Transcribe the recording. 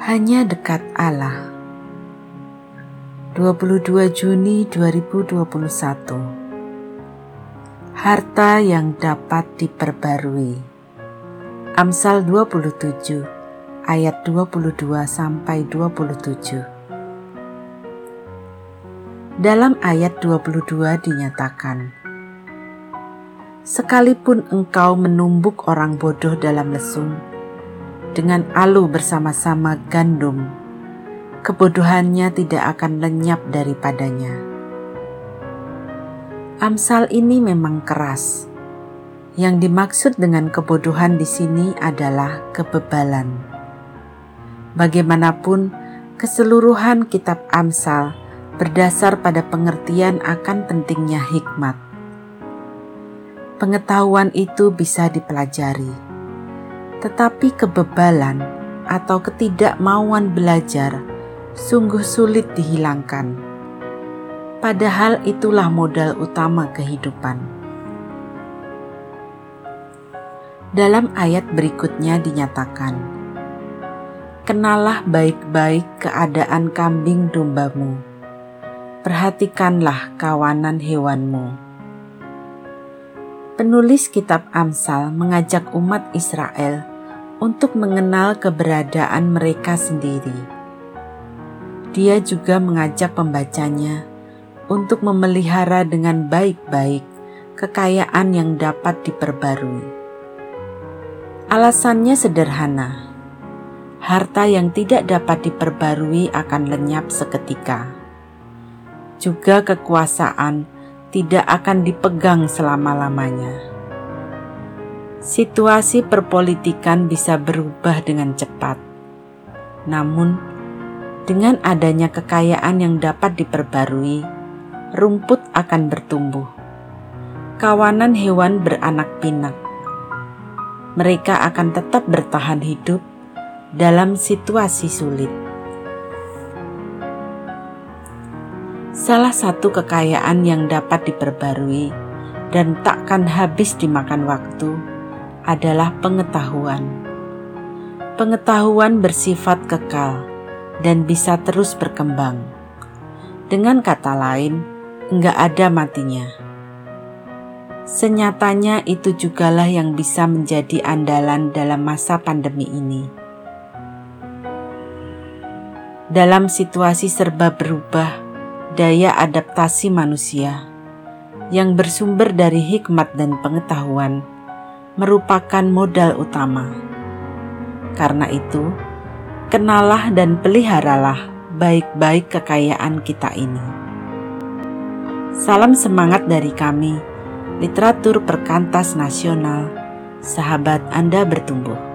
Hanya dekat Allah. 22 Juni 2021. Harta yang dapat diperbarui. Amsal 27 ayat 22 sampai 27. Dalam ayat 22 dinyatakan, Sekalipun engkau menumbuk orang bodoh dalam lesung, dengan alu bersama-sama gandum, kebodohannya tidak akan lenyap daripadanya. Amsal ini memang keras. Yang dimaksud dengan kebodohan di sini adalah kebebalan. Bagaimanapun, keseluruhan kitab Amsal berdasar pada pengertian akan pentingnya hikmat. Pengetahuan itu bisa dipelajari tetapi kebebalan atau ketidakmauan belajar sungguh sulit dihilangkan. Padahal itulah modal utama kehidupan. Dalam ayat berikutnya dinyatakan, Kenalah baik-baik keadaan kambing dombamu, perhatikanlah kawanan hewanmu. Penulis kitab Amsal mengajak umat Israel untuk mengenal keberadaan mereka sendiri. Dia juga mengajak pembacanya untuk memelihara dengan baik-baik kekayaan yang dapat diperbarui. Alasannya sederhana: harta yang tidak dapat diperbarui akan lenyap seketika. Juga kekuasaan tidak akan dipegang selama-lamanya situasi perpolitikan bisa berubah dengan cepat. Namun, dengan adanya kekayaan yang dapat diperbarui, rumput akan bertumbuh. Kawanan hewan beranak pinak. Mereka akan tetap bertahan hidup dalam situasi sulit. Salah satu kekayaan yang dapat diperbarui dan takkan habis dimakan waktu adalah pengetahuan. Pengetahuan bersifat kekal dan bisa terus berkembang. Dengan kata lain, enggak ada matinya. Senyatanya itu jugalah yang bisa menjadi andalan dalam masa pandemi ini. Dalam situasi serba berubah, daya adaptasi manusia yang bersumber dari hikmat dan pengetahuan merupakan modal utama. Karena itu, kenalah dan peliharalah baik-baik kekayaan kita ini. Salam semangat dari kami, literatur perkantas nasional, sahabat Anda bertumbuh.